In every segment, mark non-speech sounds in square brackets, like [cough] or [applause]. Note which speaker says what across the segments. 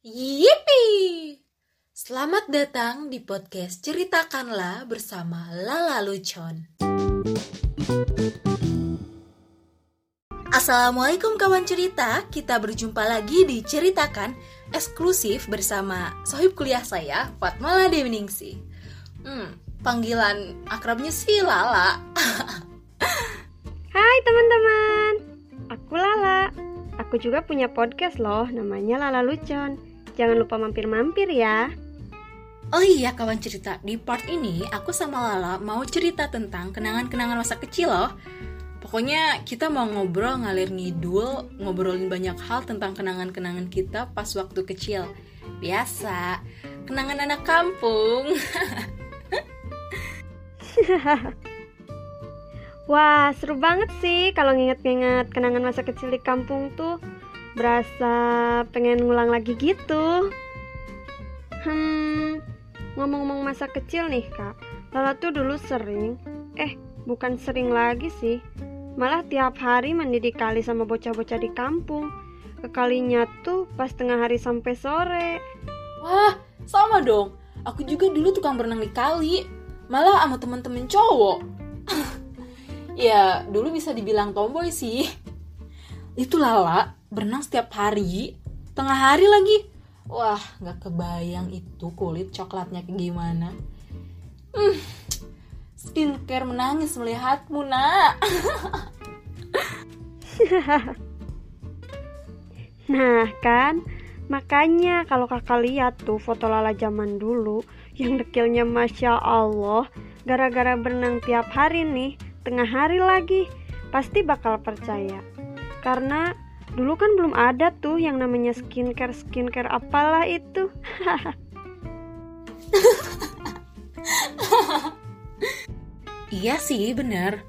Speaker 1: Yipi! Selamat datang di podcast Ceritakanlah bersama Lala Lucon. Assalamualaikum kawan cerita, kita berjumpa lagi di Ceritakan eksklusif bersama sohib kuliah saya, Fatmala Dewiningsi. Hmm, panggilan akrabnya sih Lala. [laughs]
Speaker 2: Hai teman-teman, aku Lala. Aku juga punya podcast loh, namanya Lala Lucon. Jangan lupa mampir-mampir ya.
Speaker 1: Oh iya kawan cerita, di part ini aku sama Lala mau cerita tentang kenangan-kenangan masa kecil loh. Pokoknya kita mau ngobrol ngalir ngidul, ngobrolin banyak hal tentang kenangan-kenangan kita pas waktu kecil. Biasa, kenangan anak kampung. [laughs]
Speaker 2: Wah, seru banget sih kalau nginget-nginget kenangan masa kecil di kampung tuh. Berasa pengen ngulang lagi gitu. Hmm, ngomong-ngomong masa kecil nih kak, Lala tuh dulu sering, eh bukan sering lagi sih, malah tiap hari mandi di kali sama bocah-bocah di kampung. Kekalinya tuh pas tengah hari sampai sore.
Speaker 1: Wah, sama dong. Aku juga dulu tukang berenang di kali. Malah sama temen-temen cowok. [laughs] ya, dulu bisa dibilang tomboy sih. Itu Lala, berenang setiap hari, tengah hari lagi. Wah, gak kebayang itu kulit coklatnya kayak gimana. Hmm, skincare menangis melihatmu, nak. [laughs]
Speaker 2: Nah kan, makanya kalau kakak lihat tuh foto Lala zaman dulu yang dekilnya Masya Allah, gara-gara berenang tiap hari nih, tengah hari lagi, pasti bakal percaya. Karena dulu kan belum ada tuh yang namanya skincare skincare apalah itu. [laughs]
Speaker 1: Iya sih, bener.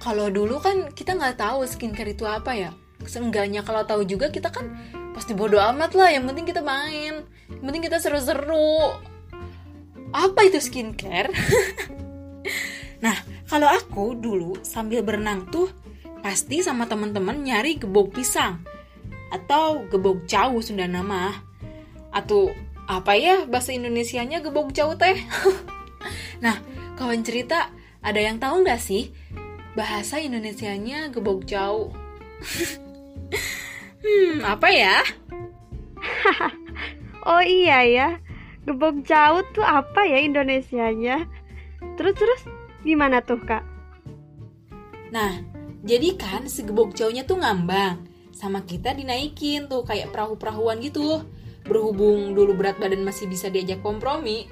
Speaker 1: Kalau dulu kan kita nggak tahu skincare itu apa ya. Seenggaknya kalau tahu juga kita kan pasti bodo amat lah. Yang penting kita main. Yang penting kita seru-seru. Apa itu skincare? [laughs] nah, kalau aku dulu sambil berenang tuh pasti sama teman-teman nyari gebok pisang atau gebok jauh Sunda nama. Atau apa ya bahasa Indonesianya gebok jauh teh? [laughs] nah, kawan cerita ada yang tahu nggak sih bahasa Indonesianya gebok jauh? [laughs] hmm, apa ya? [laughs]
Speaker 2: oh iya ya, gebok jauh tuh apa ya Indonesianya? Terus terus gimana tuh kak?
Speaker 1: Nah, jadi kan si gebok jauhnya tuh ngambang sama kita dinaikin tuh kayak perahu-perahuan gitu. Berhubung dulu berat badan masih bisa diajak kompromi.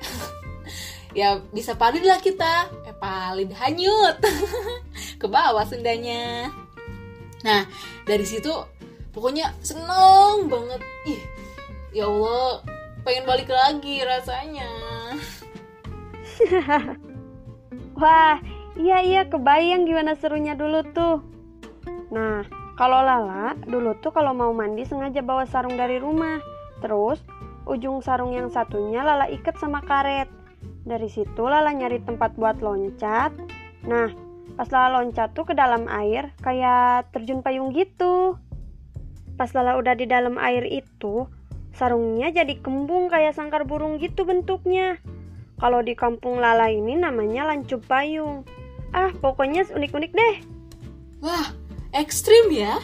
Speaker 1: [laughs] ya bisa palid lah kita. Eh palid hanyut. [laughs] Ke bawah sendanya. Nah, dari situ pokoknya seneng banget. Ih, ya Allah, pengen balik lagi rasanya. [laughs]
Speaker 2: Wah, iya iya kebayang gimana serunya dulu tuh. Nah, kalau Lala dulu tuh kalau mau mandi sengaja bawa sarung dari rumah. Terus ujung sarung yang satunya Lala ikat sama karet. Dari situ Lala nyari tempat buat loncat. Nah, pas Lala loncat tuh ke dalam air kayak terjun payung gitu. Pas Lala udah di dalam air itu, sarungnya jadi kembung kayak sangkar burung gitu bentuknya. Kalau di kampung Lala ini namanya lancup payung. Ah, pokoknya unik-unik deh.
Speaker 1: Wah, ekstrim ya.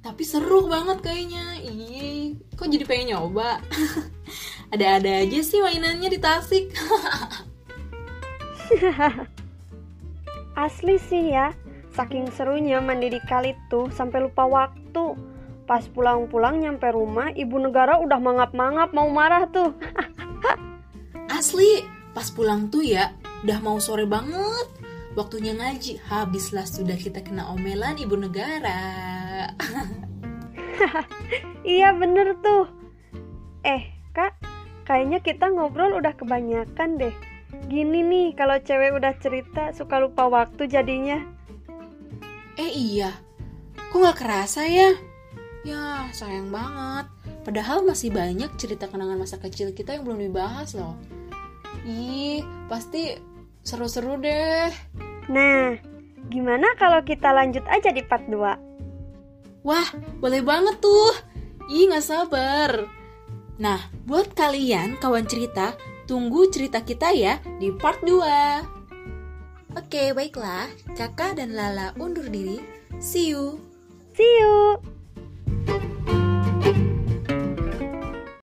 Speaker 1: Tapi seru banget kayaknya. Ih, kok jadi pengen nyoba? [laughs] Ada-ada aja sih mainannya di Tasik. [laughs]
Speaker 2: Asli sih ya, saking serunya mandi di kali tuh sampai lupa waktu. Pas pulang-pulang nyampe rumah, ibu negara udah mangap-mangap mau marah tuh. [laughs]
Speaker 1: Asli, pas pulang tuh ya, udah mau sore banget. Waktunya ngaji, habislah sudah kita kena omelan ibu negara. [laughs]
Speaker 2: iya bener tuh. Eh, kak, kayaknya kita ngobrol udah kebanyakan deh. Gini nih, kalau cewek udah cerita suka lupa waktu jadinya.
Speaker 1: Eh iya, kok nggak kerasa ya? Ya, sayang banget. Padahal masih banyak cerita kenangan masa kecil kita yang belum dibahas loh. Ih, pasti seru-seru deh.
Speaker 2: Nah, gimana kalau kita lanjut aja di part 2?
Speaker 1: Wah, boleh banget tuh. Ih, nggak sabar. Nah, buat kalian kawan cerita, tunggu cerita kita ya di part 2. Oke, baiklah. Kakak dan Lala undur diri. See you.